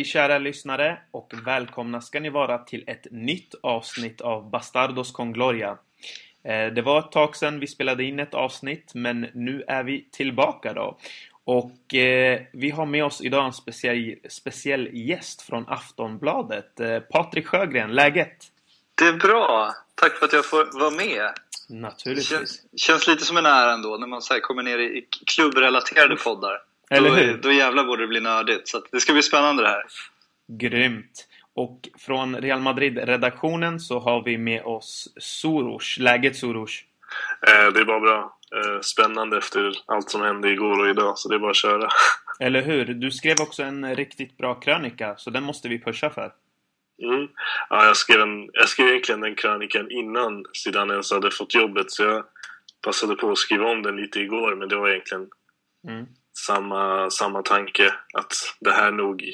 Hej kära lyssnare och välkomna ska ni vara till ett nytt avsnitt av Bastardos con Gloria. Eh, det var ett tag sedan vi spelade in ett avsnitt men nu är vi tillbaka då. Och eh, vi har med oss idag en speciell, speciell gäst från Aftonbladet. Eh, Patrik Sjögren, läget? Det är bra. Tack för att jag får vara med. Naturligtvis. Det känns, känns lite som en ära ändå när man så kommer ner i klubbrelaterade poddar. Eller då, hur? Då jävlar borde det bli nördigt. Så att det ska bli spännande det här. Grymt! Och från Real Madrid-redaktionen så har vi med oss Soros. Läget Soros? Eh, det är bara bra. Eh, spännande efter allt som hände igår och idag, så det är bara att köra. Eller hur? Du skrev också en riktigt bra krönika, så den måste vi pusha för. Mm. Ja, jag, skrev en, jag skrev egentligen den krönikan innan Zidane ens hade fått jobbet, så jag passade på att skriva om den lite igår, men det var egentligen Mm. Samma, samma tanke. Att det här nog...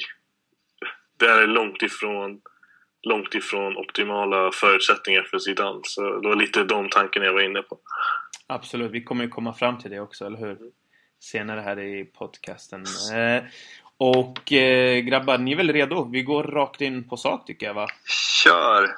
Det här är långt ifrån, långt ifrån optimala förutsättningar för Zidane. Så det var lite de tankarna jag var inne på. Absolut, vi kommer ju komma fram till det också, eller hur? Senare här i podcasten. Eh, och eh, grabbar, ni är väl redo? Vi går rakt in på sak tycker jag va? Kör!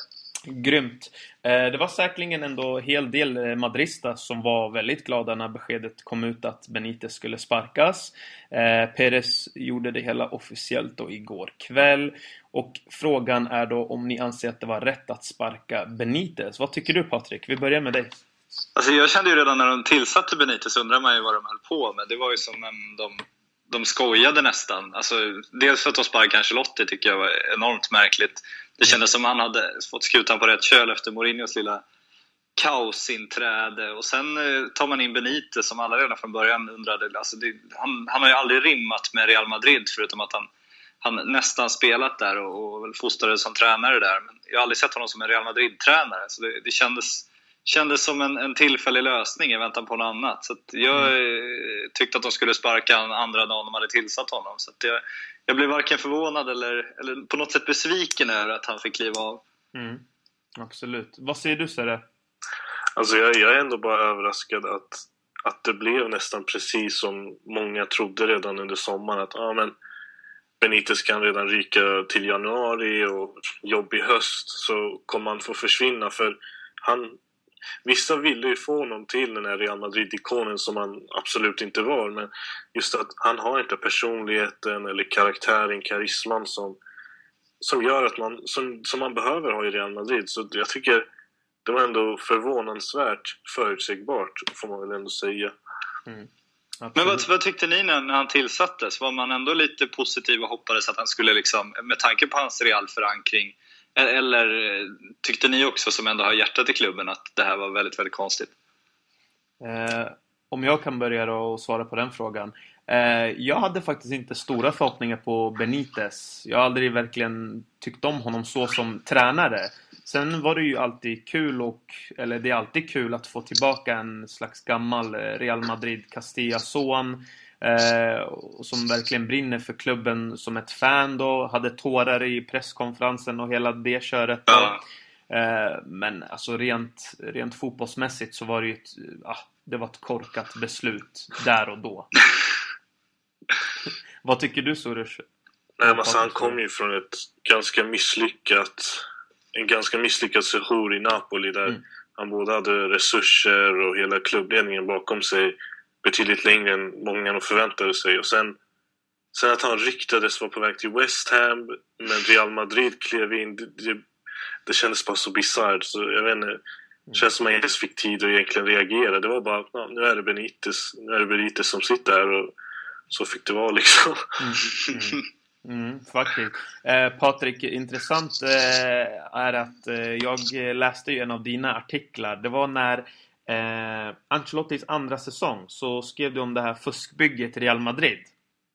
Grymt! Eh, det var säkerligen ändå en hel del eh, Madrista som var väldigt glada när beskedet kom ut att Benitez skulle sparkas. Eh, Perez gjorde det hela officiellt då igår kväll. Och frågan är då om ni anser att det var rätt att sparka Benitez. Vad tycker du Patrik? Vi börjar med dig. Alltså jag kände ju redan när de tillsatte Benitez undrar man ju vad de höll på med. Det var ju som en, de, de skojade nästan. Alltså, dels för att de sparkade Ancelotti tycker jag var enormt märkligt. Det kändes som han hade fått skutan på rätt köl efter Mourinhos lilla kaosinträde. Och sen eh, tar man in Benitez som alla redan från början undrade. Alltså det, han, han har ju aldrig rimmat med Real Madrid förutom att han, han nästan spelat där och, och fostrades som tränare där. Men jag har aldrig sett honom som en Real Madrid-tränare. Så det, det kändes kändes som en, en tillfällig lösning i väntan på något annat. Så att jag eh, tyckte att de skulle sparka han andra dagen de hade tillsatt honom. Så att jag, jag blev varken förvånad eller, eller på något sätt besviken över att han fick kliva av. Mm. Absolut. Vad säger du Sere? Alltså jag, jag är ändå bara överraskad att, att det blev nästan precis som många trodde redan under sommaren. Att ah, men Benitez kan redan ryka till januari och jobb i höst så kommer han få försvinna. För han, Vissa ville ju få honom till den här Real Madrid-ikonen som han absolut inte var. Men just att han har inte personligheten eller karaktären, karisman som, som gör att man, som, som man behöver ha i Real Madrid. Så jag tycker det var ändå förvånansvärt förutsägbart, får man väl ändå säga. Mm. Men vad, vad, tyckte ni när, när han tillsattes? Var man ändå lite positiv och hoppades att han skulle, liksom, med tanke på hans Real-förankring, eller eh, tyckte ni också, som ändå har hjärtat i klubben, att det här var väldigt, väldigt konstigt? Eh, om jag kan börja då och svara på den frågan. Eh, jag hade faktiskt inte stora förhoppningar på Benitez. Jag har aldrig verkligen tyckt om honom så som tränare. Sen var det ju alltid kul och, eller det är alltid kul att få tillbaka en slags gammal eh, Real Madrid Castilla-son. Eh, som verkligen brinner för klubben som ett fan då. Hade tårar i presskonferensen och hela det köret. Då. Eh, men alltså rent, rent fotbollsmässigt så var det ju ett, ah, det var ett korkat beslut där och då. Vad tycker du Soros? Nej, men alltså, han kom ju från ett ganska misslyckat en ganska misslyckad sejour i Napoli där Mm. han både hade resurser och hela klubbledningen bakom sig betydligt längre än många nog förväntade sig. Och sen, sen att han ryktades vara på väg till West Ham, men Real Madrid klev in. Det, det, det kändes bara så bisarrt. Så jag vet inte. Det känns som att man inte ens fick tid att egentligen reagera. Det var bara ja, nu är det Benitez, nu är det Benitez som sitter här och så fick det vara liksom. Mm. Mm, mm. faktiskt. Eh, Patrik, intressant eh, är att eh, jag läste ju en av dina artiklar. Det var när eh, Ancelottis andra säsong så skrev du om det här fuskbygget i Real Madrid.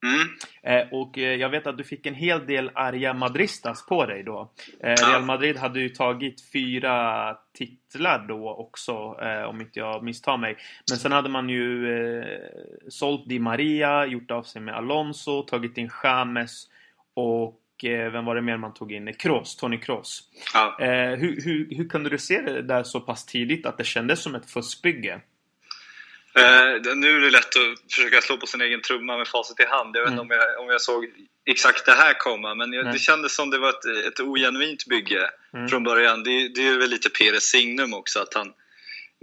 Mm. Eh, och eh, jag vet att du fick en hel del arga madristas på dig då. Eh, Real Madrid hade ju tagit fyra titlar då också, eh, om inte jag misstar mig. Men sen hade man ju eh, sålt Di Maria, gjort av sig med Alonso, tagit in James och vem var det mer man tog in? Kroos, Tony Kroos. Ja. Eh, hur, hur, hur kunde du se det där så pass tidigt att det kändes som ett fuskbygge? Uh, nu är det lätt att försöka slå på sin egen trumma med facit i hand. Jag vet inte mm. om, jag, om jag såg exakt det här komma, men jag, det kändes som det var ett, ett ogenuint bygge mm. från början. Det, det är väl lite Peres signum också, att han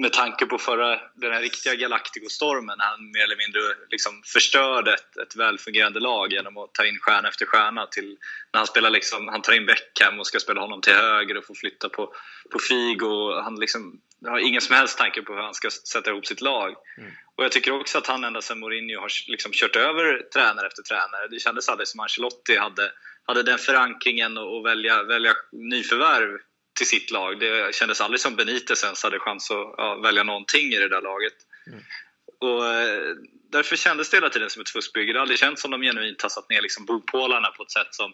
med tanke på förra, den här riktiga Galactico-stormen, han mer eller mindre liksom förstörde ett, ett välfungerande lag genom att ta in stjärna efter stjärna. Till, när han, spelar liksom, han tar in Beckham och ska spela honom till höger och får flytta på, på Figo. Han liksom, har ingen som helst tanke på hur han ska sätta ihop sitt lag. Mm. Och jag tycker också att han ända sedan Mourinho har liksom kört över tränare efter tränare. Det kändes aldrig som Ancelotti hade, hade den förankringen och välja, välja nyförvärv till sitt lag. Det kändes aldrig som Benitez ens hade chans att ja, välja någonting i det där laget. Mm. Och, eh, därför kändes det hela tiden som ett fuskbygge. Det har aldrig känts som de genuint tassat ner liksom bopålarna på ett sätt som,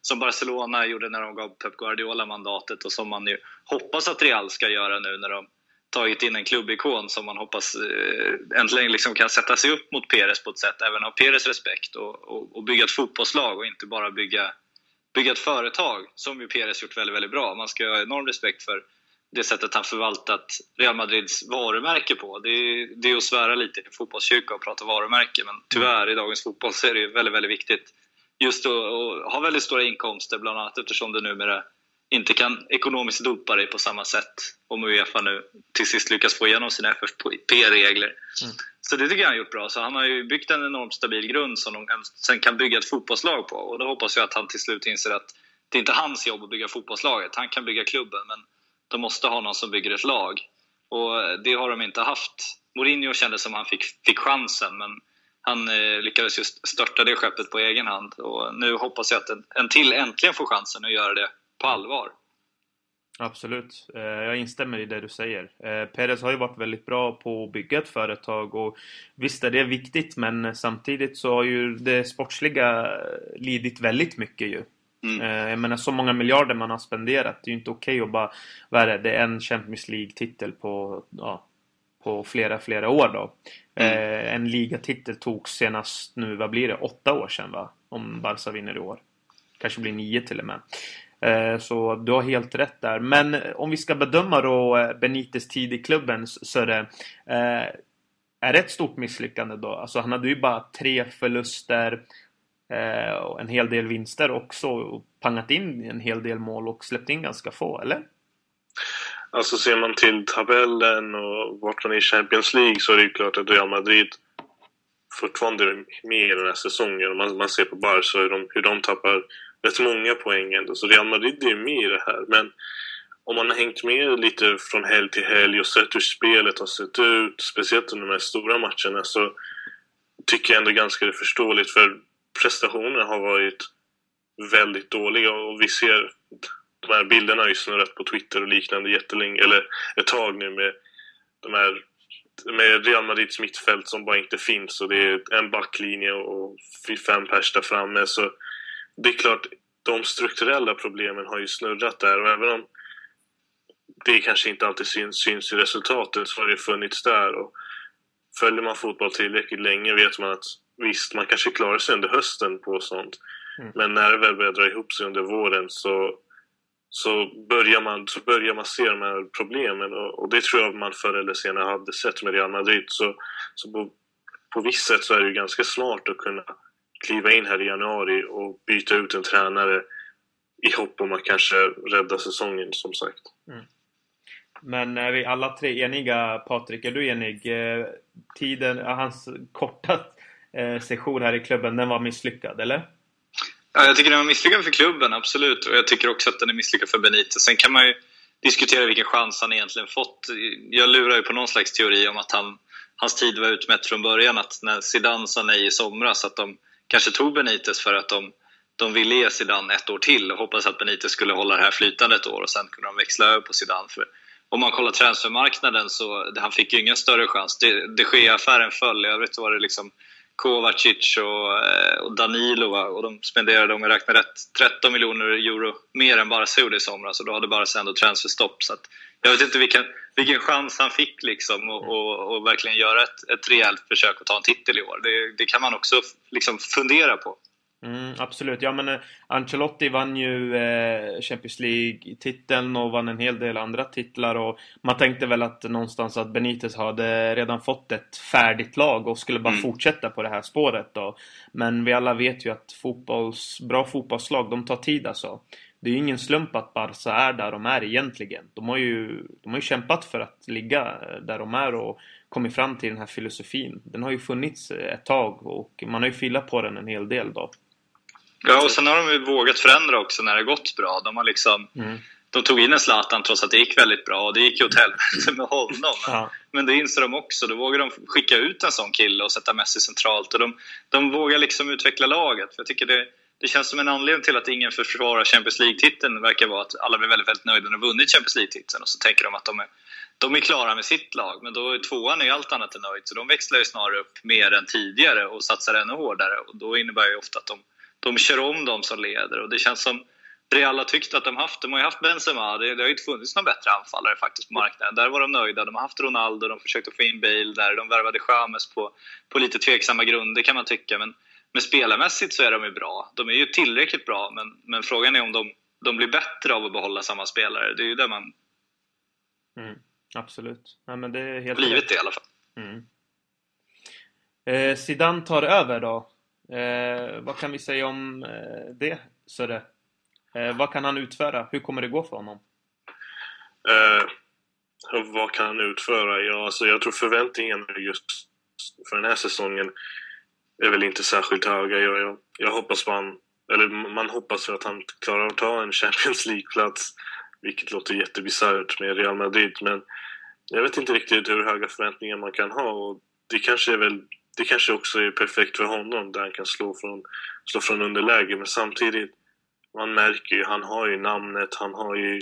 som Barcelona gjorde när de gav Pep Guardiola mandatet och som man ju hoppas att Real ska göra nu när de tagit in en klubbikon som man hoppas eh, äntligen liksom kan sätta sig upp mot Peres på ett sätt, även ha Peres respekt och, och, och bygga ett fotbollslag och inte bara bygga bygga ett företag, som ju Perez gjort väldigt, väldigt bra. Man ska ha enorm respekt för det sättet han förvaltat Real Madrids varumärke på. Det är, det är att svära lite i fotbollskyrka och prata varumärke, men tyvärr i dagens fotboll så är det väldigt, väldigt viktigt just att, att ha väldigt stora inkomster, bland annat eftersom du numera inte kan ekonomiskt dopa dig på samma sätt om Uefa nu till sist lyckas få igenom sina FFP-regler. Mm. Så det tycker jag han har gjort bra. Så han har ju byggt en enormt stabil grund som de sen kan bygga ett fotbollslag på. Och då hoppas jag att han till slut inser att det är inte hans jobb att bygga fotbollslaget. Han kan bygga klubben, men de måste ha någon som bygger ett lag. Och det har de inte haft. Mourinho kände som han fick, fick chansen, men han eh, lyckades just störta det skeppet på egen hand. Och nu hoppas jag att en, en till äntligen får chansen att göra det på allvar. Absolut. Eh, jag instämmer i det du säger. Eh, Perez har ju varit väldigt bra på att bygga ett företag och visst är det viktigt men samtidigt så har ju det sportsliga lidit väldigt mycket ju. Mm. Eh, jag menar så många miljarder man har spenderat. Det är ju inte okej okay att bara, vad är det, det är en Champions League-titel på, ja, på flera, flera år då. Mm. En ligatitel togs senast nu, vad blir det, åtta år sedan va? Om Barca vinner i år. Kanske blir nio till och med. Eh, så du har helt rätt där. Men eh, om vi ska bedöma då eh, Benites tid i klubben så är det är det ett stort misslyckande då? Alltså han hade ju bara tre förluster och en hel del vinster också och pangat in en hel del mål och släppt in ganska få, eller? Alltså ser man till tabellen och vart man är i Champions League så är det ju klart att Real Madrid fortfarande är med i den här säsongen. Man, man ser på Barca hur de, hur de tappar rätt många poäng ändå. Så Real Madrid är med i det här. Men om man har hängt med lite från helg till helg och sett hur spelet har sett ut, speciellt under de här stora matcherna, så tycker jag ändå ganska det är förståeligt för prestationerna har varit väldigt dåliga och vi ser de här bilderna har ju snurrat på Twitter och liknande jättelänge, eller ett tag nu med de här med Real Madrids mittfält som bara inte finns och det är en backlinje och fem pers där framme så det är klart, de strukturella problemen har ju snurrat där och även om det kanske inte alltid syns, syns i resultatet så har det funnits där. Och följer man fotboll tillräckligt länge vet man att visst, man kanske klarar sig under hösten på sånt. Mm. Men när det väl börjar dra ihop sig under våren så, så, börjar, man, så börjar man se de här problemen. Och, och det tror jag man förr eller senare hade sett med Real Madrid. Så, så på, på visst sätt så är det ju ganska smart att kunna kliva in här i januari och byta ut en tränare i hopp om att kanske rädda säsongen som sagt. Mm. Men är vi alla tre eniga Patrik? Är du enig? Eh, tiden, hans korta eh, session här i klubben, den var misslyckad, eller? Ja, jag tycker den var misslyckad för klubben, absolut. Och jag tycker också att den är misslyckad för Benitez. Sen kan man ju diskutera vilken chans han egentligen fått. Jag lurar ju på någon slags teori om att han, hans tid var utmätt från början. Att när Zidane sa nej i somras, att de kanske tog Benitez för att de, de ville ge Zidane ett år till och hoppades att Benitez skulle hålla det här flytande ett år och sen kunde de växla över på Zidane. För om man kollar transfermarknaden så han fick ju ingen större chans. De Gea-affären föll, i övrigt var det liksom Kovacic och, eh, och Danilo och de spenderade, om jag räknar rätt, 13 miljoner euro mer än Barca gjorde i somras och då hade Barca ändå transferstopp. Så jag vet inte vilken, vilken chans han fick liksom och, och, och, verkligen göra ett, ett rejält försök att ta en titel i år. Det, det kan man också liksom fundera på. Mm, absolut. Ja, men eh, Ancelotti vann ju eh, Champions League-titeln och vann en hel del andra titlar och man tänkte väl att någonstans att Benitez hade redan fått ett färdigt lag och skulle bara mm. fortsätta på det här spåret då. Men vi alla vet ju att fotbolls, bra fotbollslag, de tar tid alltså. Det är ju ingen slump att Barca är där de är egentligen. De har ju, de har ju kämpat för att ligga där de är och kommit fram till den här filosofin. Den har ju funnits ett tag och man har ju filat på den en hel del då. Ja, och sen har de ju vågat förändra också när det gått bra. De har liksom... Mm. De tog in en Zlatan trots att det gick väldigt bra och det gick ju åt helvete med honom. Ja. Men det inser de också. Då vågar de skicka ut en sån kille och sätta Messi centralt. Och de, de vågar liksom utveckla laget. För jag tycker det, det känns som en anledning till att ingen försvarar Champions League-titeln verkar vara att alla blir väldigt, väldigt nöjda när de vunnit Champions League-titeln och så tänker de att de är, de är klara med sitt lag. Men då är tvåan är allt annat än nöjd, så de växlar ju snarare upp mer än tidigare och satsar ännu hårdare. Och då innebär ju ofta att de de kör om dem som leder och det känns som Real har tyckt att de haft, de har ju haft Benzema, det, det har ju inte funnits någon bättre anfallare faktiskt på marknaden. Där var de nöjda, de har haft Ronaldo, de försökte få in Bale där, de värvade Chamez på, på lite tveksamma grunder kan man tycka. Men, men spelarmässigt så är de ju bra. De är ju tillräckligt bra, men, men frågan är om de, de blir bättre av att behålla samma spelare. Det är ju det man... Mm, absolut. Ja, men det är helt Blivit rätt. det i alla fall. Mm. Eh, Zidane tar över då. Eh, vad kan vi säga om eh, det, Sörre? Eh, vad kan han utföra? Hur kommer det gå för honom? Eh, vad kan han utföra? Ja, alltså jag tror förväntningarna just för den här säsongen är väl inte särskilt höga. Jag, jag, jag hoppas man, eller man hoppas att han klarar att ta en Champions League-plats, vilket låter jättebisarrt med Real Madrid, men jag vet inte riktigt hur höga förväntningar man kan ha och det kanske är väl det kanske också är perfekt för honom där han kan slå från, slå från underläge men samtidigt man märker ju, han har ju namnet, han har ju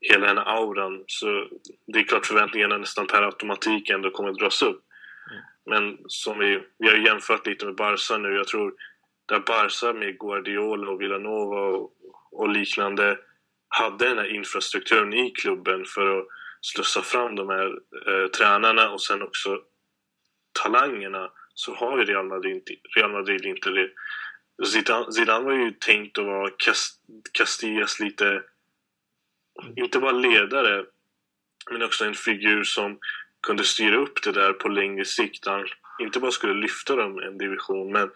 hela den här auran så det är klart förväntningarna nästan per automatik ändå kommer att dras upp. Men som vi, vi har jämfört lite med Barca nu, jag tror där Barca med Guardiola och Villanova och, och liknande hade den här infrastrukturen i klubben för att slussa fram de här eh, tränarna och sen också talangerna så har ju Real Madrid, Real Madrid inte det. Zidane, Zidane var ju tänkt att vara Castillas lite, inte bara ledare, men också en figur som kunde styra upp det där på längre sikt. Han inte bara skulle lyfta dem en division, men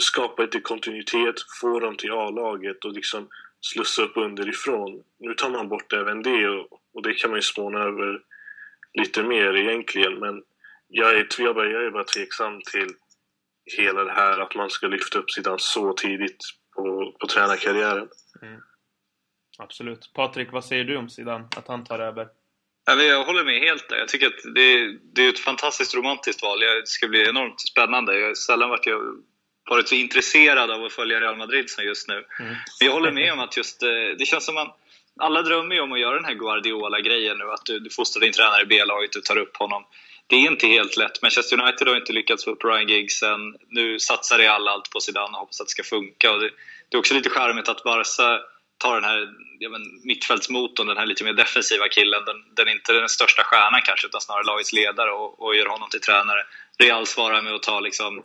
skapa lite kontinuitet, få dem till A-laget och liksom slussa upp underifrån. Nu tar man bort även det och, och det kan man ju spåna över lite mer egentligen, men jag är, jag, bara, jag är bara tveksam till hela det här att man ska lyfta upp sidan så tidigt på, på tränarkarriären. Mm. Absolut. Patrik, vad säger du om sidan att han tar över? Jag håller med helt där. Jag tycker att det, det är ett fantastiskt romantiskt val. Det ska bli enormt spännande. Jag har sällan varit, jag varit så intresserad av att följa Real Madrid som just nu. Mm. Men jag håller med om att just eh, det känns som man alla drömmer ju om att göra den här Guardiola-grejen nu, att du, du fostrar din tränare i B-laget, du tar upp honom det är inte helt lätt. Manchester United har inte lyckats få upp Ryan Giggs än. Nu satsar Real allt på Zidane och hoppas att det ska funka. Och det, det är också lite charmigt att Barca tar den här ja, men, mittfältsmotorn, den här lite mer defensiva killen. Den, den är inte den största stjärnan kanske, utan snarare lagets ledare och, och gör honom till tränare. Real svarar med att ta liksom,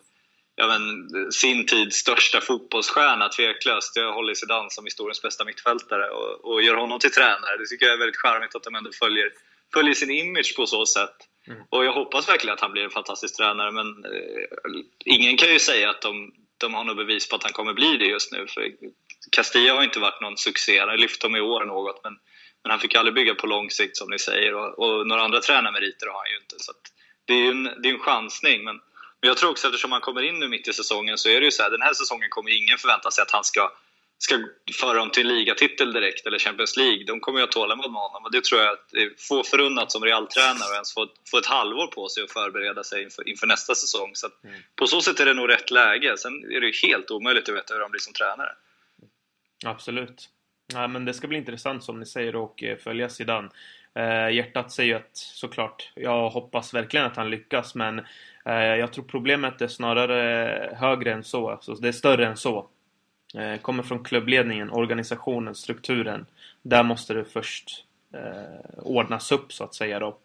ja, men, sin tids största fotbollsstjärna, tveklöst. Jag håller Zidane som historiens bästa mittfältare och, och gör honom till tränare. Det tycker jag är väldigt charmigt att de ändå följer, följer sin image på så sätt. Mm. Och jag hoppas verkligen att han blir en fantastisk tränare, men eh, ingen kan ju säga att de, de har nog bevis på att han kommer bli det just nu. För Castilla har inte varit någon succé, han har lyft dem i år något, men, men han fick aldrig bygga på lång sikt som ni säger. Och, och några andra tränarmeriter har han ju inte. Så det är en, det är en chansning. Men, men jag tror också eftersom han kommer in nu mitt i säsongen så är det ju så här, den här säsongen kommer ingen förvänta sig att han ska ska föra dem till en ligatitel direkt eller Champions League, de kommer ju att tålamod med honom. Och det tror jag att det är få förunnat som Real-tränare och ens få, få ett halvår på sig att förbereda sig inför, inför nästa säsong. Så mm. På så sätt är det nog rätt läge. Sen är det ju helt omöjligt att veta hur han blir som tränare. Absolut. Ja, men det ska bli intressant som ni säger att eh, följa Zidane. Eh, hjärtat säger att såklart, jag hoppas verkligen att han lyckas men eh, jag tror problemet är snarare högre än så. Alltså, det är större än så. Eh, kommer från klubbledningen, organisationen, strukturen. Där måste det först eh, ordnas upp så att säga då.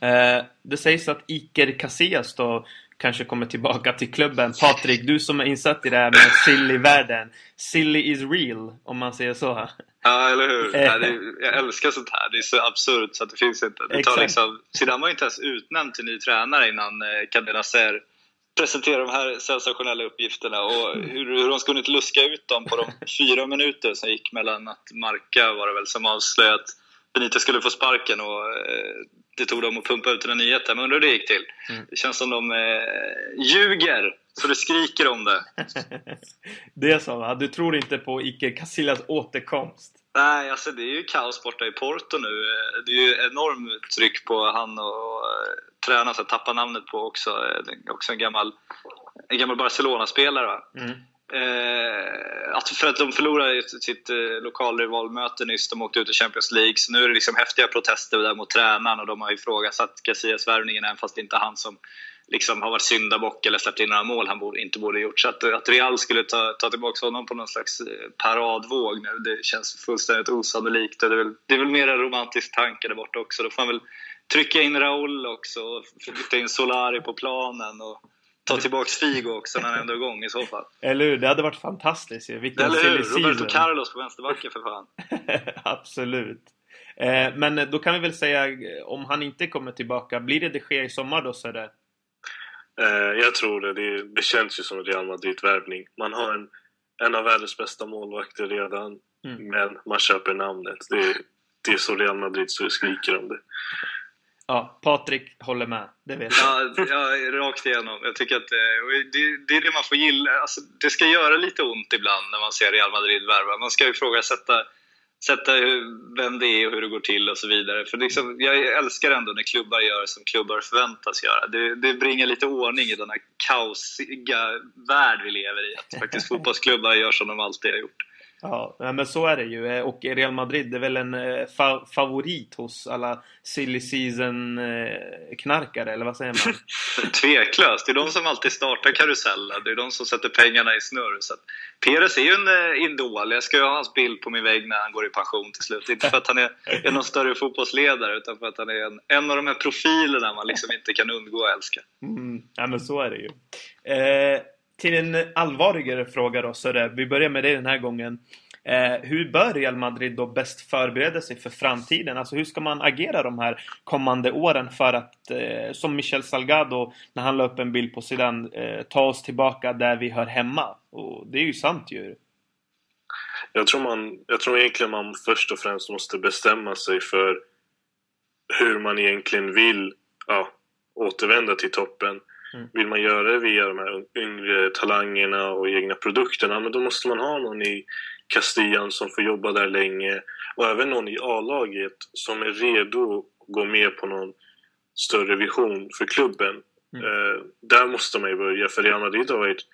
Eh, det sägs att Iker Casillas då kanske kommer tillbaka till klubben. Patrik, du som är insatt i det här med silly-världen. Silly is real, om man säger så. Ja, eller hur? Ja, det, jag älskar sånt här. Det är så absurt så att det finns inte. Det tar liksom, Zidane var ju inte ens utnämnd till ny tränare innan eh, Kadir Nasser presenterade de här sensationella uppgifterna och hur, hur de skulle inte luska ut dem på de fyra minuter som gick mellan att Marca var det väl som avslöjade att Benitez skulle få sparken och eh, det tog dem att pumpa ut den här nyheten. Men undrar hur det gick till. Mm. Det känns som de eh, ljuger så det skriker om det. det är så? Du tror inte på Iker Casillas återkomst? Nej, alltså det är ju kaos borta i Porto nu. Det är ju enormt tryck på han och, och tränaren, så tappa namnet på också. Också en gammal, en gammal Barcelona-spelare. Mm. Eh, att för att de förlorade sitt eh, lokalrivalmöte nyss, de åkte ut i Champions League, så nu är det liksom häftiga protester där mot tränaren och de har ifrågasatt Casillas värvningen även fast det inte är han som liksom har varit syndabock eller släppt in några mål han borde, inte borde gjort. Så att, att Real skulle ta, ta tillbaka honom på någon slags eh, paradvåg nu, det känns fullständigt osannolikt. Det är väl, det är väl mer en romantisk tanke där borta också. Då får han väl trycka in Raul också, flytta in Solari på planen och ta tillbaka Figo också när han ändå är igång i så fall. Eller hur? Det hade varit fantastiskt ju. Vilken Eller hur? Roberto Carlos på vänsterbacken för fan. Absolut. Eh, men då kan vi väl säga, om han inte kommer tillbaka, blir det det sker i sommar då Söder? Eh, jag tror det. det. det. känns ju som en Real Madrid-värvning. Man har en, en av världens bästa målvakter redan, mm. men man köper namnet. Det, det är så Real Madrid så skriker om det. Ja, Patrik håller med. Det vet jag. Ja, ja, rakt igenom. Jag tycker att det, det, är det man får gilla. Alltså, det ska göra lite ont ibland när man ser Real Madrid värva. Man ska ifrågasätta sätta vem det är och hur det går till och så vidare. För liksom, jag älskar ändå när klubbar gör som klubbar förväntas göra. Det, det bringar lite ordning i den här kaosiga värld vi lever i. Att faktiskt fotbollsklubbar gör som de alltid har gjort. Ja, men så är det ju. Eh, och Real Madrid är väl en eh, fa favorit hos alla silly season-knarkare, eller vad säger man? Tveklöst! Det är de som alltid startar karusellen. Det är de som sätter pengarna i snurr. Så Peres är ju en eh, idol. Jag ska ju ha hans bild på min vägg när han går i pension till slut. Inte för att han är, är någon större fotbollsledare, utan för att han är en, en av de här profilerna man liksom inte kan undgå att älska. Mm, ja, men så är det ju. Eh, till en allvarligare fråga då, Söre. Vi börjar med dig den här gången. Eh, hur bör Real Madrid då bäst förbereda sig för framtiden? Alltså hur ska man agera de här kommande åren för att, eh, som Michel Salgado när han la upp en bild på sidan, eh, ta oss tillbaka där vi hör hemma? Och det är ju sant ju. Jag tror, man, jag tror egentligen man först och främst måste bestämma sig för hur man egentligen vill ja, återvända till toppen. Mm. Vill man göra det via de här yngre talangerna och egna produkterna, men då måste man ha någon i Castillan som får jobba där länge och även någon i A-laget som är redo att gå med på någon större vision för klubben. Mm. Eh, där måste man ju börja, för Real Madrid har varit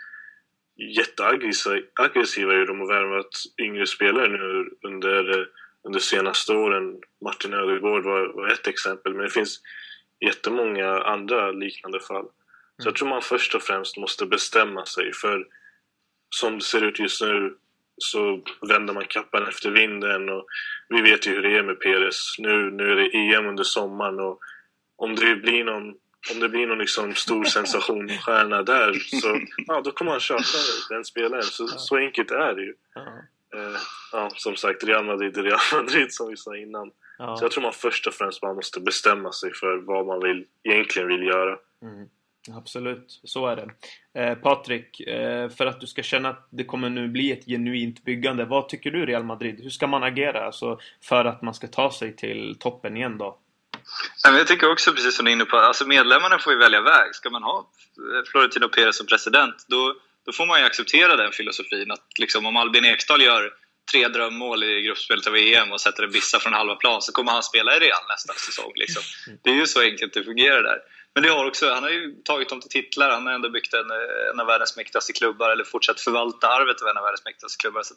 jätteaggressiva i dem och värvat yngre spelare nu under, under senaste åren. Martin Ödegaard var, var ett exempel, men det finns jättemånga andra liknande fall. Så jag tror man först och främst måste bestämma sig för som det ser ut just nu så vänder man kappan efter vinden och vi vet ju hur det är med Peres. Nu, nu är det EM under sommaren och om det blir någon, om det blir någon liksom stor sensationsstjärna där så ja, då kommer han köpa den spelaren. Så, så enkelt är det ju. Uh, ja, som sagt, Real Madrid är Real Madrid som vi sa innan. Ja. Så jag tror man först och främst man måste bestämma sig för vad man vill, egentligen vill göra. Mm. Absolut, så är det. Eh, Patrik, eh, för att du ska känna att det kommer nu bli ett genuint byggande. Vad tycker du Real Madrid? Hur ska man agera alltså, för att man ska ta sig till toppen igen då? Jag tycker också, precis som du är inne på, alltså medlemmarna får ju välja väg. Ska man ha Florentino Perez som president, då, då får man ju acceptera den filosofin. Att liksom, om Albin Ekdal gör tre drömmål i gruppspelet av EM och sätter en bissa från halva plan så kommer han spela i Real nästa säsong. Liksom. Det är ju så enkelt det fungerar där. Men det har också, han har ju tagit dem till titlar, han har ändå byggt en, eh, en av världens mäktigaste klubbar, eller fortsatt förvalta arvet av en av världens mäktigaste klubbar. Så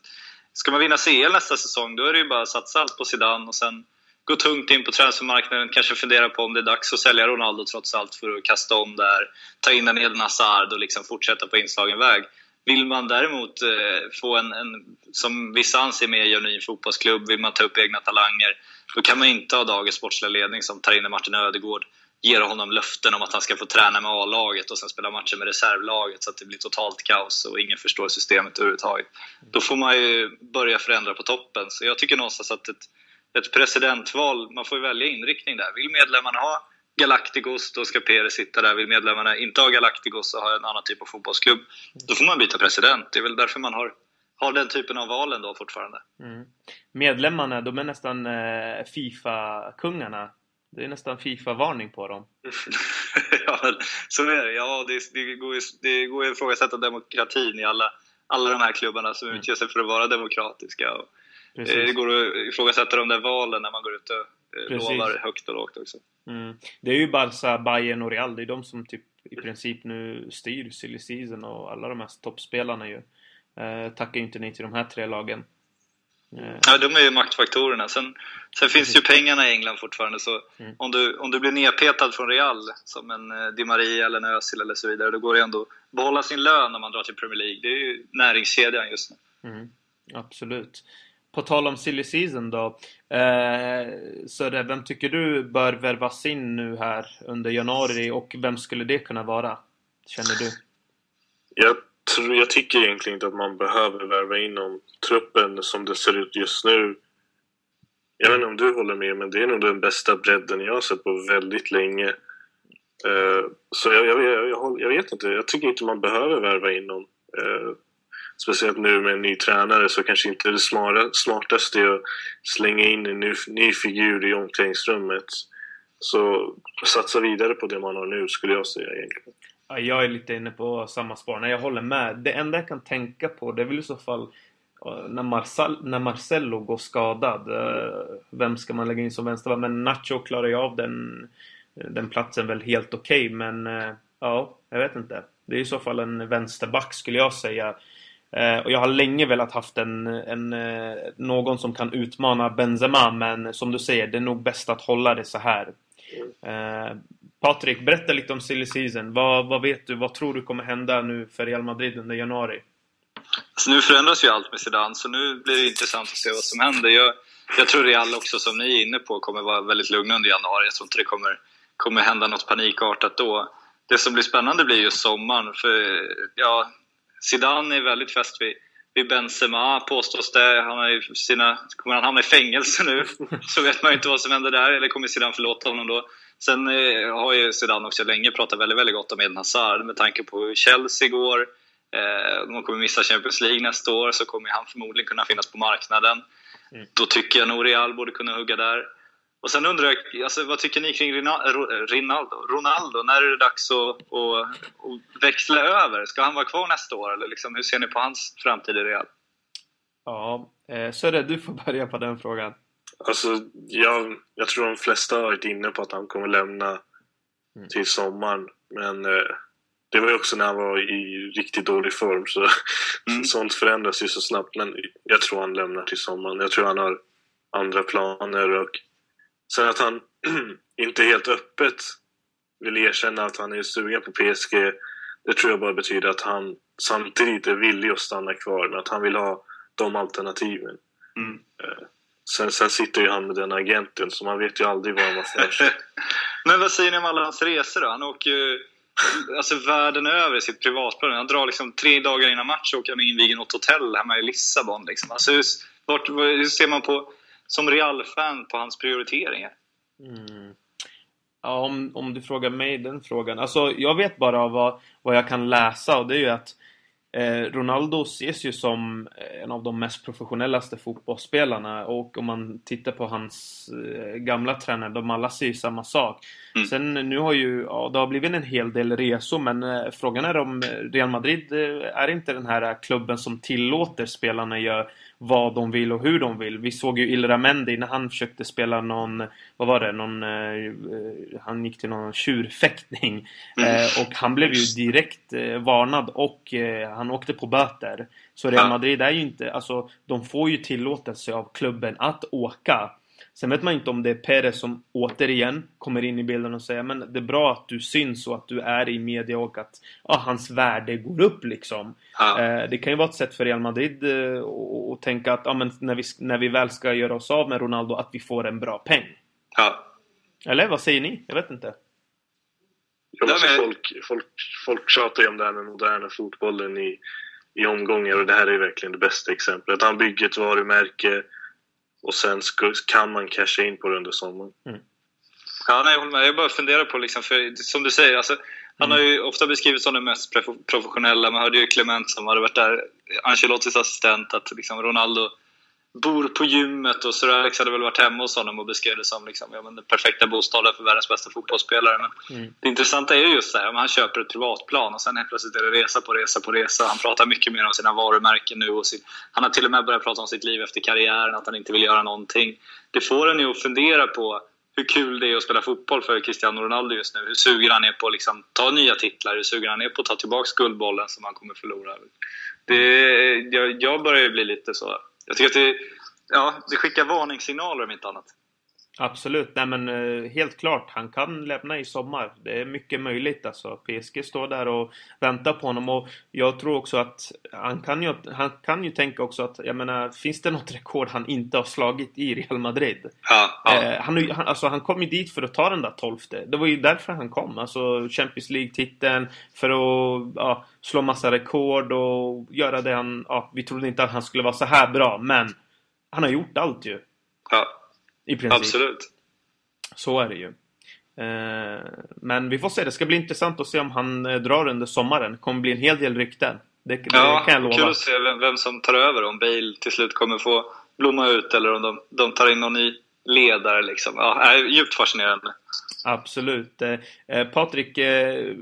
ska man vinna CL nästa säsong, då är det ju bara att satsa allt på Zidane och sen gå tungt in på transfermarknaden, kanske fundera på om det är dags att sälja Ronaldo trots allt för att kasta om där, ta in en Eden Hazard och liksom fortsätta på inslagen väg. Vill man däremot eh, få en, en, som vissa anser, mer genuin fotbollsklubb, vill man ta upp egna talanger, då kan man inte ha dagens sportsliga ledning som tar in en Martin Ödegård ger honom löften om att han ska få träna med A-laget och sen spela matcher med reservlaget så att det blir totalt kaos och ingen förstår systemet överhuvudtaget. Då får man ju börja förändra på toppen. Så jag tycker någonstans att ett, ett presidentval, man får ju välja inriktning där. Vill medlemmarna ha Galacticos, då ska Pérez sitta där. Vill medlemmarna inte ha Galacticos och ha en annan typ av fotbollsklubb, då får man byta president. Det är väl därför man har, har den typen av valen då fortfarande. Mm. Medlemmarna, de är nästan eh, Fifa-kungarna. Det är nästan Fifa-varning på dem. ja, så är det. Ja, det, det, går ju, det går ju att ifrågasätta demokratin i alla, alla de här klubbarna som mm. utger sig för att vara demokratiska. Och, eh, det går att ifrågasätta de där valen när man går ut och Eh, Precis. lovar högt och lågt också. Mm. Det är ju Barca, Bayern och Real. Det är de som typ i princip nu styr silly season och alla de här toppspelarna ju. Eh, tackar ju inte nej till de här tre lagen. Eh. Ja, de är ju maktfaktorerna. Sen, sen finns ju pengarna i England fortfarande, så mm. om, du, om du blir nedpetad från Real, som en eh, Di Maria eller en Özil eller så vidare, då går det ändå att behålla sin lön om man drar till Premier League. Det är ju näringskedjan just nu. Mm. Absolut. På tal om silly season då. Eh, så det, vem tycker du bör värvas in nu här under januari och vem skulle det kunna vara? Känner du? Jag, jag tycker egentligen inte att man behöver värva in någon. Truppen som det ser ut just nu. Jag vet inte om du håller med, men det är nog den bästa bredden jag har sett på väldigt länge. Eh, så jag, jag, jag, jag, vet inte, jag tycker inte man behöver värva in någon. Eh, speciellt nu med en ny tränare så kanske inte det smartaste är att slänga in en ny, ny figur i omklädningsrummet. Så satsa vidare på det man har nu skulle jag säga egentligen. Ja, jag är lite inne på samma spår. Nej, jag håller med. Det enda jag kan tänka på det är väl i så fall när, Marcel, när Marcello går skadad. Eh, vem ska man lägga in som vänsterback? Men Nacho klarar ju av den, den platsen väl helt okej. Okay, men eh, ja, jag vet inte. Det är i så fall en vänsterback skulle jag säga. Eh, och jag har länge velat haft en, en, någon som kan utmana Benzema men som du säger, det är nog bäst att hålla det så här. Eh, Patrik, berätta lite om silly season. Vad, vad vet du? Vad tror du kommer hända nu för Real Madrid under januari? Alltså nu förändras ju allt med Zidane, så nu blir det intressant att se vad som händer. Jag, jag tror Real också, som ni är inne på, kommer vara väldigt lugna under januari. Jag tror inte det kommer, kommer hända något panikartat då. Det som blir spännande blir ju sommaren, för ja, Zidane är väldigt fäst vid, vid Benzema påstås det. Han har sina, kommer han hamna i fängelse nu så vet man ju inte vad som händer där. Eller kommer Zidane förlåta honom då? Sen eh, har ju Zidane också länge pratat väldigt, väldigt gott om Eden Hazard med tanke på hur Chelsea går. Eh, de kommer missa Champions League nästa år så kommer han förmodligen kunna finnas på marknaden. Mm. Då tycker jag nog Real borde kunna hugga där. Och sen undrar jag, alltså, vad tycker ni kring Ronaldo? Ronaldo? När är det dags att, att, att växla över? Ska han vara kvar nästa år? Eller liksom, hur ser ni på hans framtid i Real? Ja, eh, Söder, du får börja på den frågan. Alltså, jag, jag tror de flesta har varit inne på att han kommer lämna mm. till sommaren. Men eh, det var ju också när han var i riktigt dålig form. Så mm. sånt förändras ju så snabbt. Men jag tror han lämnar till sommaren. Jag tror han har andra planer. och Sen att han inte helt öppet vill erkänna att han är sugen på PSG, det tror jag bara betyder att han samtidigt är villig att stanna kvar, men att han vill ha de alternativen. Mm. Eh, sen, sen sitter ju han med den agenten, så man vet ju aldrig vad för sig. men vad säger ni om alla hans resor då? Han åker ju alltså, världen över i sitt privatplan. Han drar liksom tre dagar innan match och åker han inviger något hotell hemma i Lissabon. Liksom. Alltså, hur, vart, hur ser man på som Real-fan på hans prioriteringar? Mm. Ja, om, om du frågar mig den frågan. Alltså, jag vet bara vad, vad jag kan läsa och det är ju att eh, Ronaldo ses ju som en av de mest professionellaste fotbollsspelarna och om man tittar på hans eh, gamla tränare, de alla säger samma sak. Mm. Sen nu har ju, ja, det har blivit en hel del resor men eh, frågan är om Real Madrid eh, är inte den här klubben som tillåter spelarna göra vad de vill och hur de vill. Vi såg ju Ilramendi när han försökte spela någon, vad var det, någon, eh, han gick till någon tjurfäktning. Mm. Eh, och han blev ju direkt eh, varnad och eh, han åkte på böter. Så Real Madrid är ju inte, alltså de får ju tillåtelse av klubben att åka. Sen vet man inte om det är Perez som återigen kommer in i bilden och säger men det är bra att du syns och att du är i media och att ja, hans värde går upp liksom. Ja. Eh, det kan ju vara ett sätt för Real Madrid eh, att tänka att ja, men när, vi, när vi väl ska göra oss av med Ronaldo att vi får en bra peng. Ja. Eller vad säger ni? Jag vet inte. Ja, alltså, folk, folk, folk tjatar ju om det här med moderna fotbollen i, i omgångar och det här är verkligen det bästa exemplet. Han bygger ett varumärke och sen kan man casha in på det under sommaren. Mm. Ja, nej, jag håller med. Jag bara funderar på, liksom, för som du säger, alltså, han har ju ofta beskrivits som den mest professionella. Man hörde ju Clement som hade varit där, Ancelottis assistent, att liksom Ronaldo bor på gymmet och Sir Alex hade väl varit hemma hos honom och beskrev det som liksom, ja, men den perfekta bostaden för världens bästa fotbollsspelare. Men mm. Det intressanta är ju just det här, om han köper ett privatplan och sen helt plötsligt är det resa på resa på resa. Han pratar mycket mer om sina varumärken nu. Och sin, han har till och med börjat prata om sitt liv efter karriären, att han inte vill göra någonting. Det får en ju att fundera på hur kul det är att spela fotboll för Cristiano Ronaldo just nu. Hur sugen han är på att liksom ta nya titlar, hur sugen han är på att ta tillbaka guldbollen som han kommer förlora. Det, jag, jag börjar ju bli lite så. Jag tycker att det, ja, det skickar varningssignaler om inte annat. Absolut, nej men eh, helt klart. Han kan lämna i sommar. Det är mycket möjligt alltså. PSG står där och väntar på honom och jag tror också att han kan ju, han kan ju tänka också att, jag menar, finns det något rekord han inte har slagit i Real Madrid? Ja, ja. Eh, han, han, alltså, han kom ju dit för att ta den där tolfte. Det var ju därför han kom. Alltså Champions League-titeln, för att ja, slå massa rekord och göra det han, ja, vi trodde inte att han skulle vara så här bra, men han har gjort allt ju. Ja. I princip. Absolut. Så är det ju. Eh, men vi får se. Det ska bli intressant att se om han eh, drar under sommaren. Det kommer bli en hel del rykten. Det, det ja, kan jag lova. kul att se vem, vem, som tar över. Om Bale till slut kommer få blomma ut eller om de, de tar in någon ny ledare. Liksom. Ja, är djupt fascinerande. Absolut. Eh, Patrik, eh,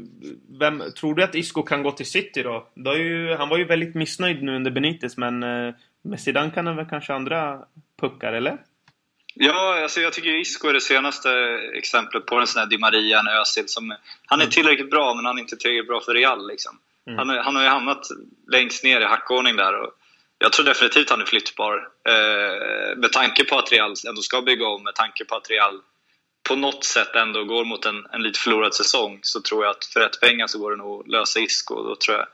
vem, tror du att Isco kan gå till City då? Ju, han var ju väldigt missnöjd nu under Benitez, men eh, med Zidane kan han väl kanske andra puckar, eller? Ja, alltså jag tycker Isco är det senaste exemplet på en sån här Di Maria, en Özil som... Han är mm. tillräckligt bra, men han är inte tillräckligt bra för Real. Liksom. Mm. Han, han, har ju hamnat längst ner i hackordning där. Och jag tror definitivt han är flyttbar. Eh, med tanke på att Real ändå ska bygga om, med tanke på att Real på något sätt ändå går mot en, en lite förlorad säsong, så tror jag att för rätt pengar så går det nog att lösa Isco. Då tror jag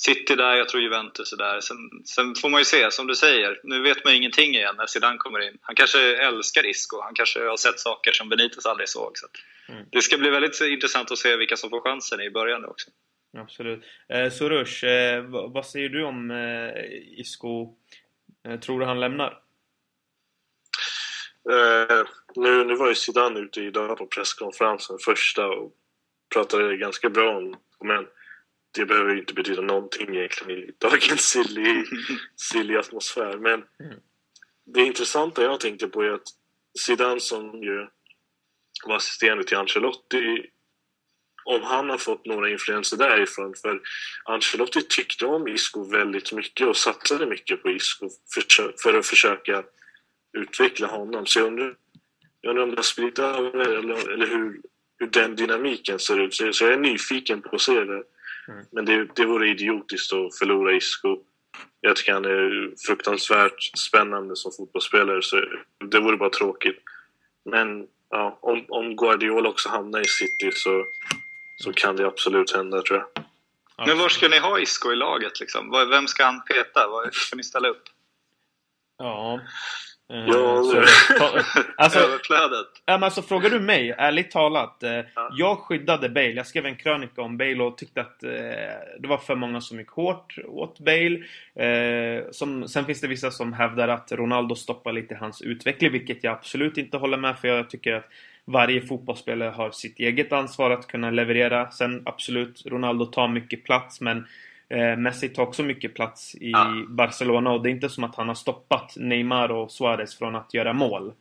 City där, jag tror Juventus är där. Sen, sen, får man ju se, som du säger, nu vet man ingenting igen när Zidane kommer in. Han kanske älskar Isco, han kanske har sett saker som Benitez aldrig såg. Så mm. Det ska bli väldigt intressant att se vilka som får chansen i början också. Absolut. Eh, Sorush, eh, vad säger du om eh, Isco? Eh, tror du han lämnar? Eh, nu, nu var ju Zidane ute idag på presskonferensen första och pratade ganska bra om men det behöver inte betyda någonting egentligen i dagens silly, silly atmosfär. Men mm. det intressanta jag tänkte på är att Zidane som ju var assisterande till Ancelotti om han har fått några influenser därifrån. För Ancelotti tyckte om Isco väldigt mycket och satsade mycket på Isco för, att försöka utveckla honom. Så jag undrar, jag undrar om det har spridit över eller, eller hur, hur den dynamiken ser ut. Så, så jag är nyfiken på att se det. Mm. Men det, det vore idiotiskt att förlora Isco. Jag tycker han är fruktansvärt spännande som fotbollsspelare så det vore bara tråkigt. Men ja, om, om Guardiola också hamnar i City så, så kan det absolut hända tror jag. Men var ska ni ha Isco i laget liksom? Vem ska han peta? Var ska ni ställa upp? Ja, ja, så, alltså, Överflödet. alltså, frågar du mig, ärligt talat. Eh, ja. Jag skyddade Bale. Jag skrev en krönika om Bale och tyckte att eh, det var för många som gick hårt åt Bale. Eh, som, sen finns det vissa som hävdar att Ronaldo stoppar lite hans utveckling, vilket jag absolut inte håller med för jag tycker att varje fotbollsspelare har sitt eget ansvar att kunna leverera. Sen absolut, Ronaldo tar mycket plats men Eh, Messi tar också mycket plats i ja. Barcelona och det är inte som att han har stoppat Neymar och Suarez från att göra mål.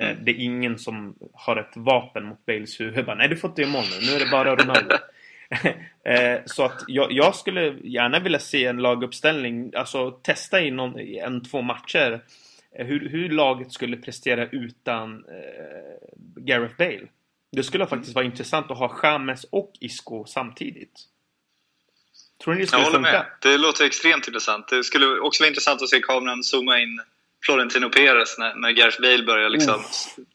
Eh, mm. Det är ingen som har ett vapen mot Bales huvud. Bara, Nej, du får inte göra mål nu. Nu är det bara Ronaldo. eh, så att jag, jag, skulle gärna vilja se en laguppställning, alltså testa i någon, en, två matcher eh, hur, hur laget skulle prestera utan eh, Gareth Bale. Det skulle faktiskt vara intressant att ha James och Isco samtidigt. Tror ni det skulle jag håller funka? Med. Det låter extremt intressant. Det skulle också vara intressant att se kameran zooma in Florentino Perez när, när Gareth Bale börjar liksom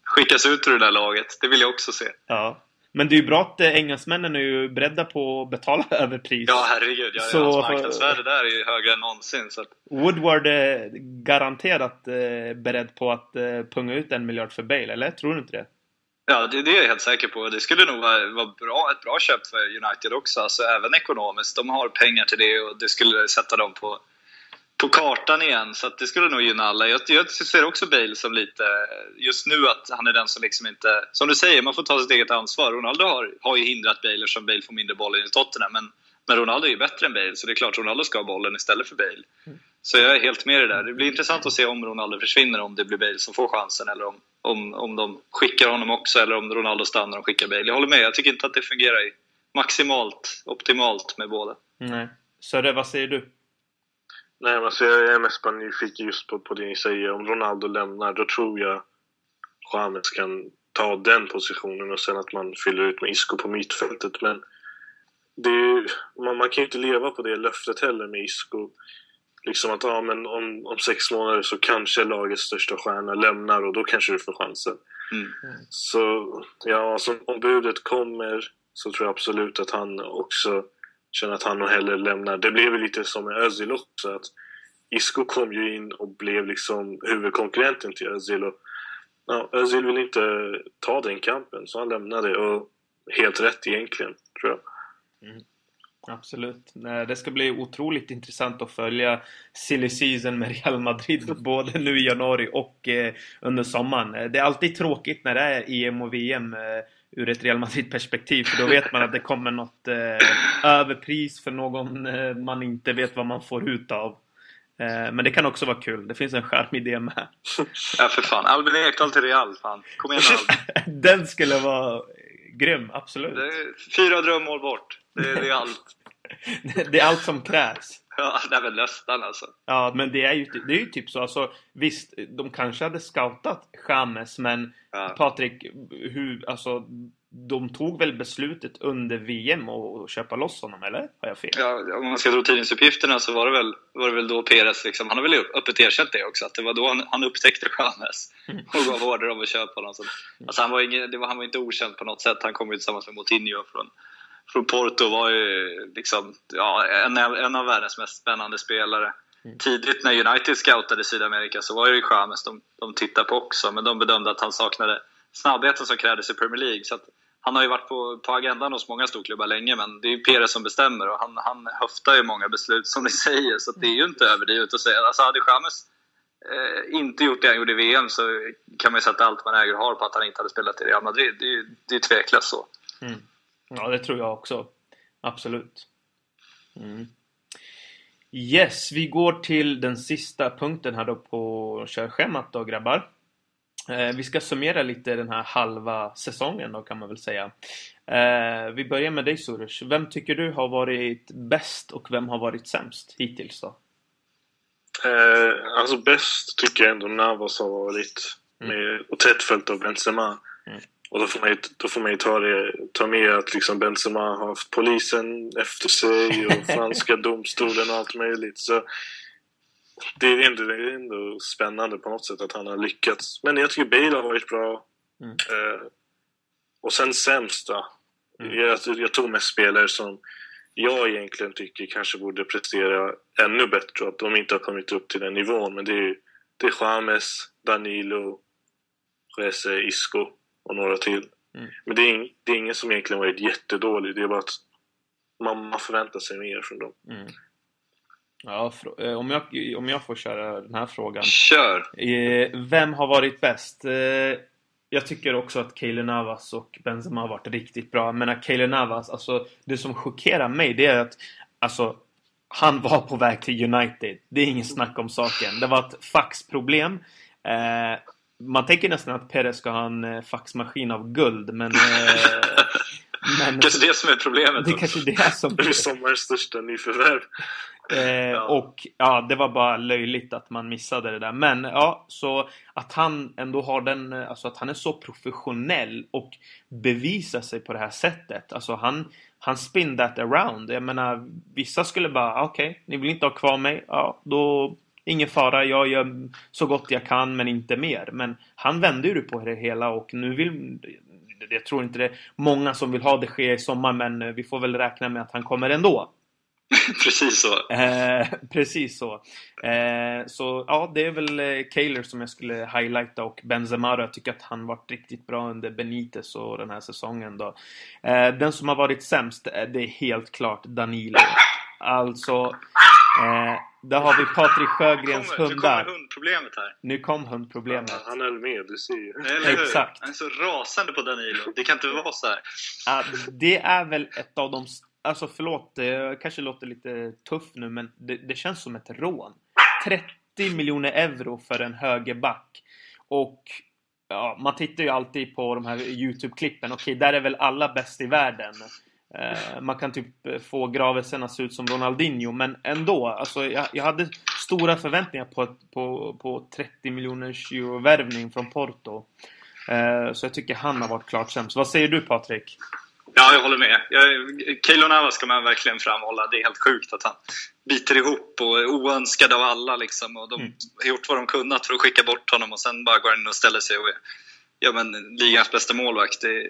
skickas ut ur det där laget. Det vill jag också se. Ja. Men det är ju bra att eh, engelsmännen är ju beredda på att betala överpris. Ja, herregud. Ja, så, hans marknadsvärde där är ju högre än någonsin. Så att... Woodward är garanterat eh, beredd på att eh, punga ut en miljard för Bale, eller? Tror du inte det? Ja, det, det, är jag helt säker på. Det skulle nog vara, vara bra, ett bra köp för United också, alltså även ekonomiskt. De har pengar till det och det skulle sätta dem på, på kartan igen. Så det skulle nog gynna alla. Jag, jag ser också Bale som lite, just nu att han är den som liksom inte, som du säger, man får ta sitt eget ansvar. Ronaldo har, har ju hindrat Bale eftersom Bale får mindre bollen i Tottenham. Men, men Ronaldo är ju bättre än Bale, så det är klart Ronaldo ska ha bollen istället för Bale. Mm. Så jag är helt med i det där. Det blir intressant att se om Ronaldo försvinner, om det blir Bale som får chansen eller om, om, om de skickar honom också eller om Ronaldo stannar och skickar Bale. Jag håller med, jag tycker inte att det fungerar maximalt, optimalt med båda. Nej. Vad säger du? Nej, men alltså jag är mest bara nyfiken just på, på det ni säger. Om Ronaldo lämnar, då tror jag James kan ta den positionen och sen att man fyller ut med Isco på mittfältet. Men det, man, man kan ju inte leva på det löftet heller med Isco liksom att ja, men om, om sex månader så kanske lagets största stjärna lämnar och då kanske du får chansen. Mm. Så ja, alltså, om budet kommer så tror jag absolut att han också känner att han nog hellre lämnar. Det blev lite som med Özil också. Att Isco kom ju in och blev liksom huvudkonkurrenten till Özil. Och, ja, Özil vill inte ta den kampen så han lämnade och helt rätt egentligen, tror jag. Mm. Absolut. Det ska bli otroligt intressant att följa silly season med Real Madrid både nu i januari och eh, under sommaren. Det är alltid tråkigt när det är EM och VM eh, ur ett Real Madrid-perspektiv för då vet man att det kommer något eh, överpris för någon man inte vet vad man får ut av. Men det kan också vara kul. Det finns en charm i det med. Ja, för fan. Albin Ekdal till Real. Fan. Kom igen Albin. Den skulle vara grym, absolut. fyra drömmål bort. Det, det är allt. det är allt som krävs. Ja, det är väl nästan alltså. Ja, men det är ju, det är ju typ så. Alltså, visst, de kanske hade scoutat James, men ja. Patrik, hur, alltså, de tog väl beslutet under VM att köpa loss honom, eller? Har jag fel? Ja, om man ska tro tidningsuppgifterna så var det väl, var det väl då Perez, liksom, han har väl öppet erkänt det också, att det var då han, han upptäckte James mm. och gav order om att köpa honom. Så, alltså, han, var ingen, det var, han var inte okänd på något sätt, han kom ju tillsammans med Moutinho från från Porto var ju liksom, ja, en, en av världens mest spännande spelare. Mm. Tidigt när United scoutade Sydamerika så var ju James de, de tittade på också, men de bedömde att han saknade snabbheten som krävdes i Premier League. Så han har ju varit på, på agendan hos många storklubbar länge, men det är ju Perez som bestämmer och han, han höftar ju många beslut som ni säger, så det är ju inte överdrivet att säga. Alltså hade James eh, inte gjort det han gjorde i VM så kan man ju sätta allt man äger och har på att han inte hade spelat i Real Madrid. Det är ju det är tveklöst så. Mm. Ja, det tror jag också. Absolut. Mm. Yes, vi går till den sista punkten här då på körschemat då grabbar. Eh, vi ska summera lite den här halva säsongen då kan man väl säga. Eh, vi börjar med dig Surush. Vem tycker du har varit bäst och vem har varit sämst hittills då? Eh, alltså bäst tycker jag ändå Navas har varit. Mm. Med, och tätt följt av Benzema. Mm. Och då får man ju, då får man ju ta, det, ta med att liksom Benzema har haft polisen efter sig och franska domstolen och allt möjligt. Så det är, ändå, det är ändå spännande på något sätt att han har lyckats. Men jag tycker Bale har varit bra. Mm. Eh, och sen sämst då. Mm. Jag, jag tog med spelare som jag egentligen tycker kanske borde prestera ännu bättre. Att de inte har kommit upp till den nivån. Men det är, det är James, Danilo, Jesse, Isco och några till. Mm. Men det är, det är ingen som egentligen varit jättedålig. Det är bara att man, man förväntar sig mer från dem. Mm. Ja, eh, om jag, om jag får köra den här frågan. Kör! Eh, vem har varit bäst? Eh, jag tycker också att Kaeli Navas och Benzema har varit riktigt bra. Men Kaeli Navas, alltså det som chockerar mig det är att alltså, han var på väg till United. Det är ingen snack om saken. Det var ett faxproblem. Eh, man tänker nästan att Perez ska ha en faxmaskin av guld, men... Eh, men kanske det som är problemet. Det är kanske det som... Det är sommarens största nyförvärv. Eh, ja. Och ja, det var bara löjligt att man missade det där. Men ja, så att han ändå har den, eh, alltså att han är så professionell och bevisar sig på det här sättet. Alltså han, han spin that around. Jag menar, vissa skulle bara, okej, okay, ni vill inte ha kvar mig? Ja, då Ingen fara, jag gör så gott jag kan men inte mer. Men han vände ju på det hela och nu vill... Jag tror inte det är många som vill ha det ske i sommar men vi får väl räkna med att han kommer ändå. precis så. Eh, precis så. Eh, så ja, det är väl eh, Kaler som jag skulle highlighta och Benzema Jag tycker att han varit riktigt bra under Benitez och den här säsongen då. Eh, den som har varit sämst, eh, det är helt klart Danilo. Alltså, eh, där har vi Patrik Sjögrens kommer, hundar. Nu kommer hundproblemet här. Nu kom hundproblemet. Ja, han är med, du ser ju. Eller hur? Exakt. Han är så rasande på Danilo. Det kan inte vara så här. Det är väl ett av de... Alltså förlåt, det kanske låter lite tuff nu men det, det känns som ett rån. 30 miljoner euro för en högerback. Och ja, man tittar ju alltid på de här Youtube-klippen. Okej, där är väl alla bäst i världen. Eh, man kan typ få Gravesen att se ut som Ronaldinho, men ändå. Alltså, jag, jag hade stora förväntningar på, på, på 30 miljoners euro-värvning från Porto. Eh, så jag tycker han har varit klart sämst. Vad säger du Patrik? Ja, jag håller med. Keylor Navas ska man verkligen framhålla. Det är helt sjukt att han biter ihop och är oönskad av alla. Liksom. Och de mm. har gjort vad de kunnat för att skicka bort honom och sen bara går han in och ställer sig och är ja, men, ligans bästa målvakt. Det,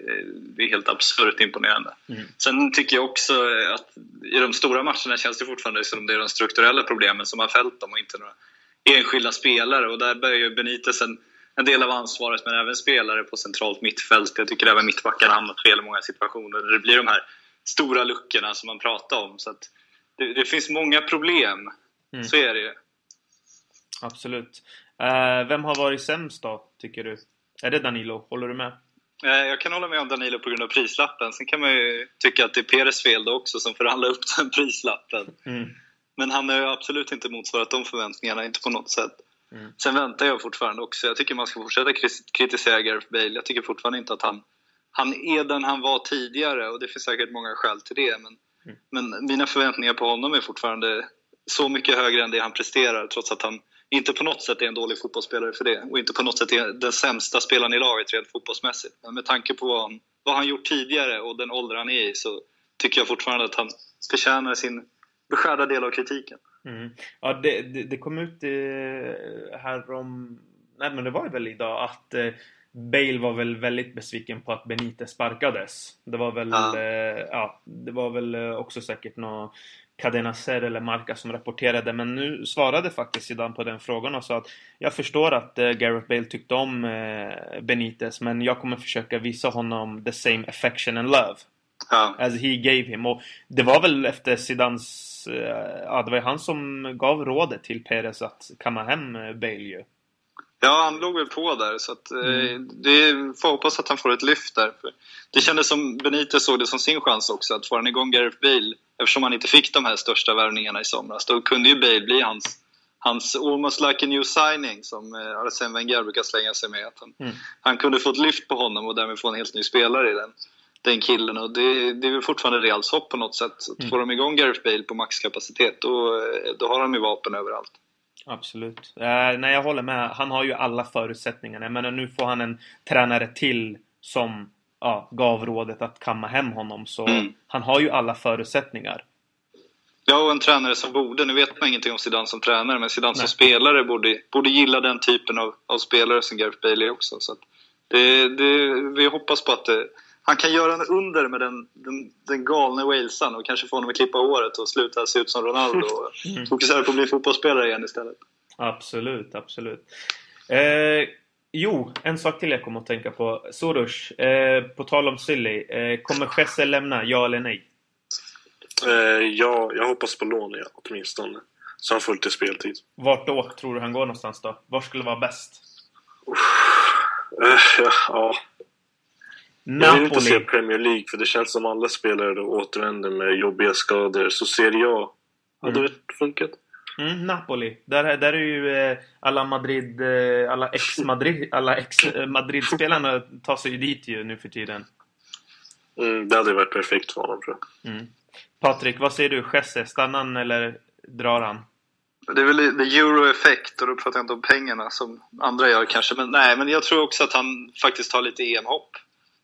det är helt absurt imponerande. Mm. Sen tycker jag också att i de stora matcherna känns det fortfarande som det är de strukturella problemen som har fällt dem och inte några enskilda spelare. Och där bär ju Benitez en en del av ansvaret, men även spelare på centralt mittfält. Jag tycker även mittbackarna hamnat fel i många situationer det blir de här stora luckorna som man pratar om. Så det, det, finns många problem. Mm. Så är det ju. Absolut. Uh, vem har varit sämst då, tycker du? Är det Danilo? Håller du med? Uh, jag kan hålla med om Danilo på grund av prislappen. Sen kan man ju tycka att det är Peres fel då också som förhandlar upp den prislappen. Mm. Men han har ju absolut inte motsvarat de förväntningarna, inte på något sätt. Mm. Sen väntar jag fortfarande också. Jag tycker man ska fortsätta kritisera Gareth Bale. Jag tycker fortfarande inte att han, han är den han var tidigare och det finns säkert många skäl till det. Men, mm. men mina förväntningar på honom är fortfarande så mycket högre än det han presterar trots att han inte på något sätt är en dålig fotbollsspelare för det och inte på något sätt är den sämsta spelaren i laget rent fotbollsmässigt. Men med tanke på vad han, vad han gjort tidigare och den ålder han är i så tycker jag fortfarande att han förtjänar sin beskärda del av kritiken. Mm. Ja, det, det, det, kom ut eh, här om... Nej, men det var väl idag att eh, Bale var väl väldigt besviken på att Benitez sparkades. Det var väl, ja. Eh, ja det var väl också säkert någon Cadena Ser eller Marca som rapporterade men nu svarade faktiskt Zidane på den frågan och sa att jag förstår att Gareth Bale tyckte om Benitez men jag kommer försöka visa honom the same affection and love ja. as he gave him. Och det var väl efter Zidans Eh, ja, det var ju han som gav rådet till Perez att kamma hem eh, Bale ju. Ja, han låg väl på där så att, eh, mm. det får hoppas att han får ett lyft där. Det kändes som Benitez såg det som sin chans också, att få han igång Gareth Bale eftersom han inte fick de här största värvningarna i somras. Då kunde ju Bale bli hans, hans almost like a new signing som Arsene Wenger brukar slänga sig med. Att han, mm. han kunde få ett lyft på honom och därmed få en helt ny spelare i den den killen och det, det är väl fortfarande Reals hopp på något sätt. Mm. Får de igång Gareth Bale på maxkapacitet då, då har de ju vapen överallt. Absolut. Eh, nej, jag håller med. Han har ju alla förutsättningar. Jag menar, nu får han en tränare till som ja, gav rådet att kamma hem honom. Så mm. han har ju alla förutsättningar. Ja, och en tränare som borde, nu vet man ingenting om Zidane som tränare, men Zidane Nej. som spelare borde, borde gilla den typen av, av spelare som Gareth Bale är också. Så det, det, vi hoppas på att det, han kan göra en under med den, den, den galne walesaren och kanske få honom att klippa håret och sluta se ut som Ronaldo och mm. fokusera på att bli fotbollsspelare igen istället. Absolut, absolut. Eh, jo, en sak till jag kommer att tänka på. Soros, eh, på tal om Silly. Eh, kommer Jesse lämna, ja eller nej? Eh, ja, jag hoppas på lån, ja, åtminstone. Så han får lite speltid. Vart då tror du han går någonstans då? Var skulle vara bäst? Uh, ja, ja, jag vill inte se Premier League för det känns som alla spelare då återvänder med jobbiga skador. Så Serie A hade mm. det funkat. Mm, Napoli. Där, där är ju eh, alla Madrid, eh, alla ex-Madrid, alla ex-Madrid-spelarna tar sig ju dit ju nu för tiden. Mm, det hade varit perfekt för honom tror jag. Mm. Patrik, vad säger du? Jesse, stannar han eller drar han? Det är väl euro-effekt och då pratar jag inte om pengarna som andra gör kanske. Men nej, men jag tror också att han faktiskt har lite EM-hopp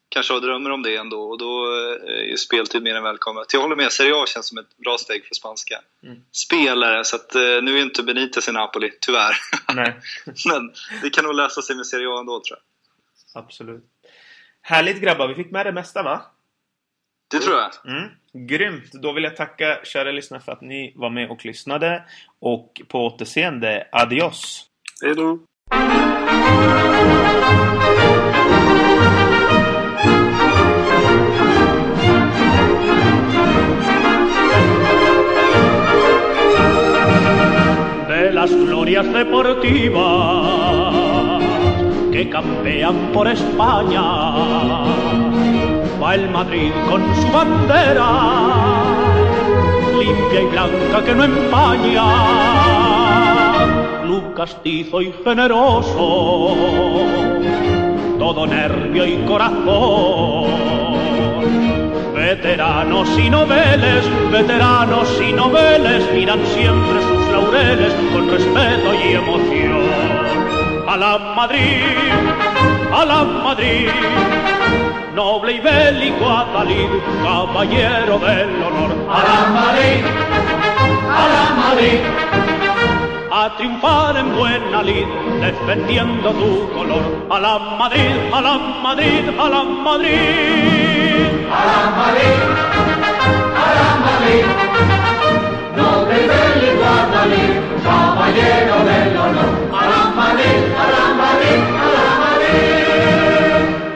kanske har drömmar om det ändå och då är speltid mer än välkommet. Jag håller med, Serie A känns som ett bra steg för spanska mm. spelare så att, nu är inte Benitez i Napoli, tyvärr. Nej. Men det kan nog lösa sig med Serie A ändå tror jag. Absolut. Härligt grabbar, vi fick med det mesta va? Det tror jag. Mm. Grymt! Då vill jag tacka kära lyssnare för att ni var med och lyssnade. Och på återseende, adios! Hej då! Que campean por España. Va el Madrid con su bandera, limpia y blanca que no empaña. Club castizo y generoso, todo nervio y corazón. Veteranos y noveles, veteranos y noveles miran siempre sus laureles con respeto y emoción. A la Madrid, a la Madrid, noble y bélico Adalid, caballero del honor. A la Madrid, a la Madrid, triunfar en buena lid, defendiendo tu color. A la Madrid, a la Madrid, a la Madrid. A la Madrid, a la Madrid. No te del Guadalí, caballero del honor. A la Madrid, a la Madrid.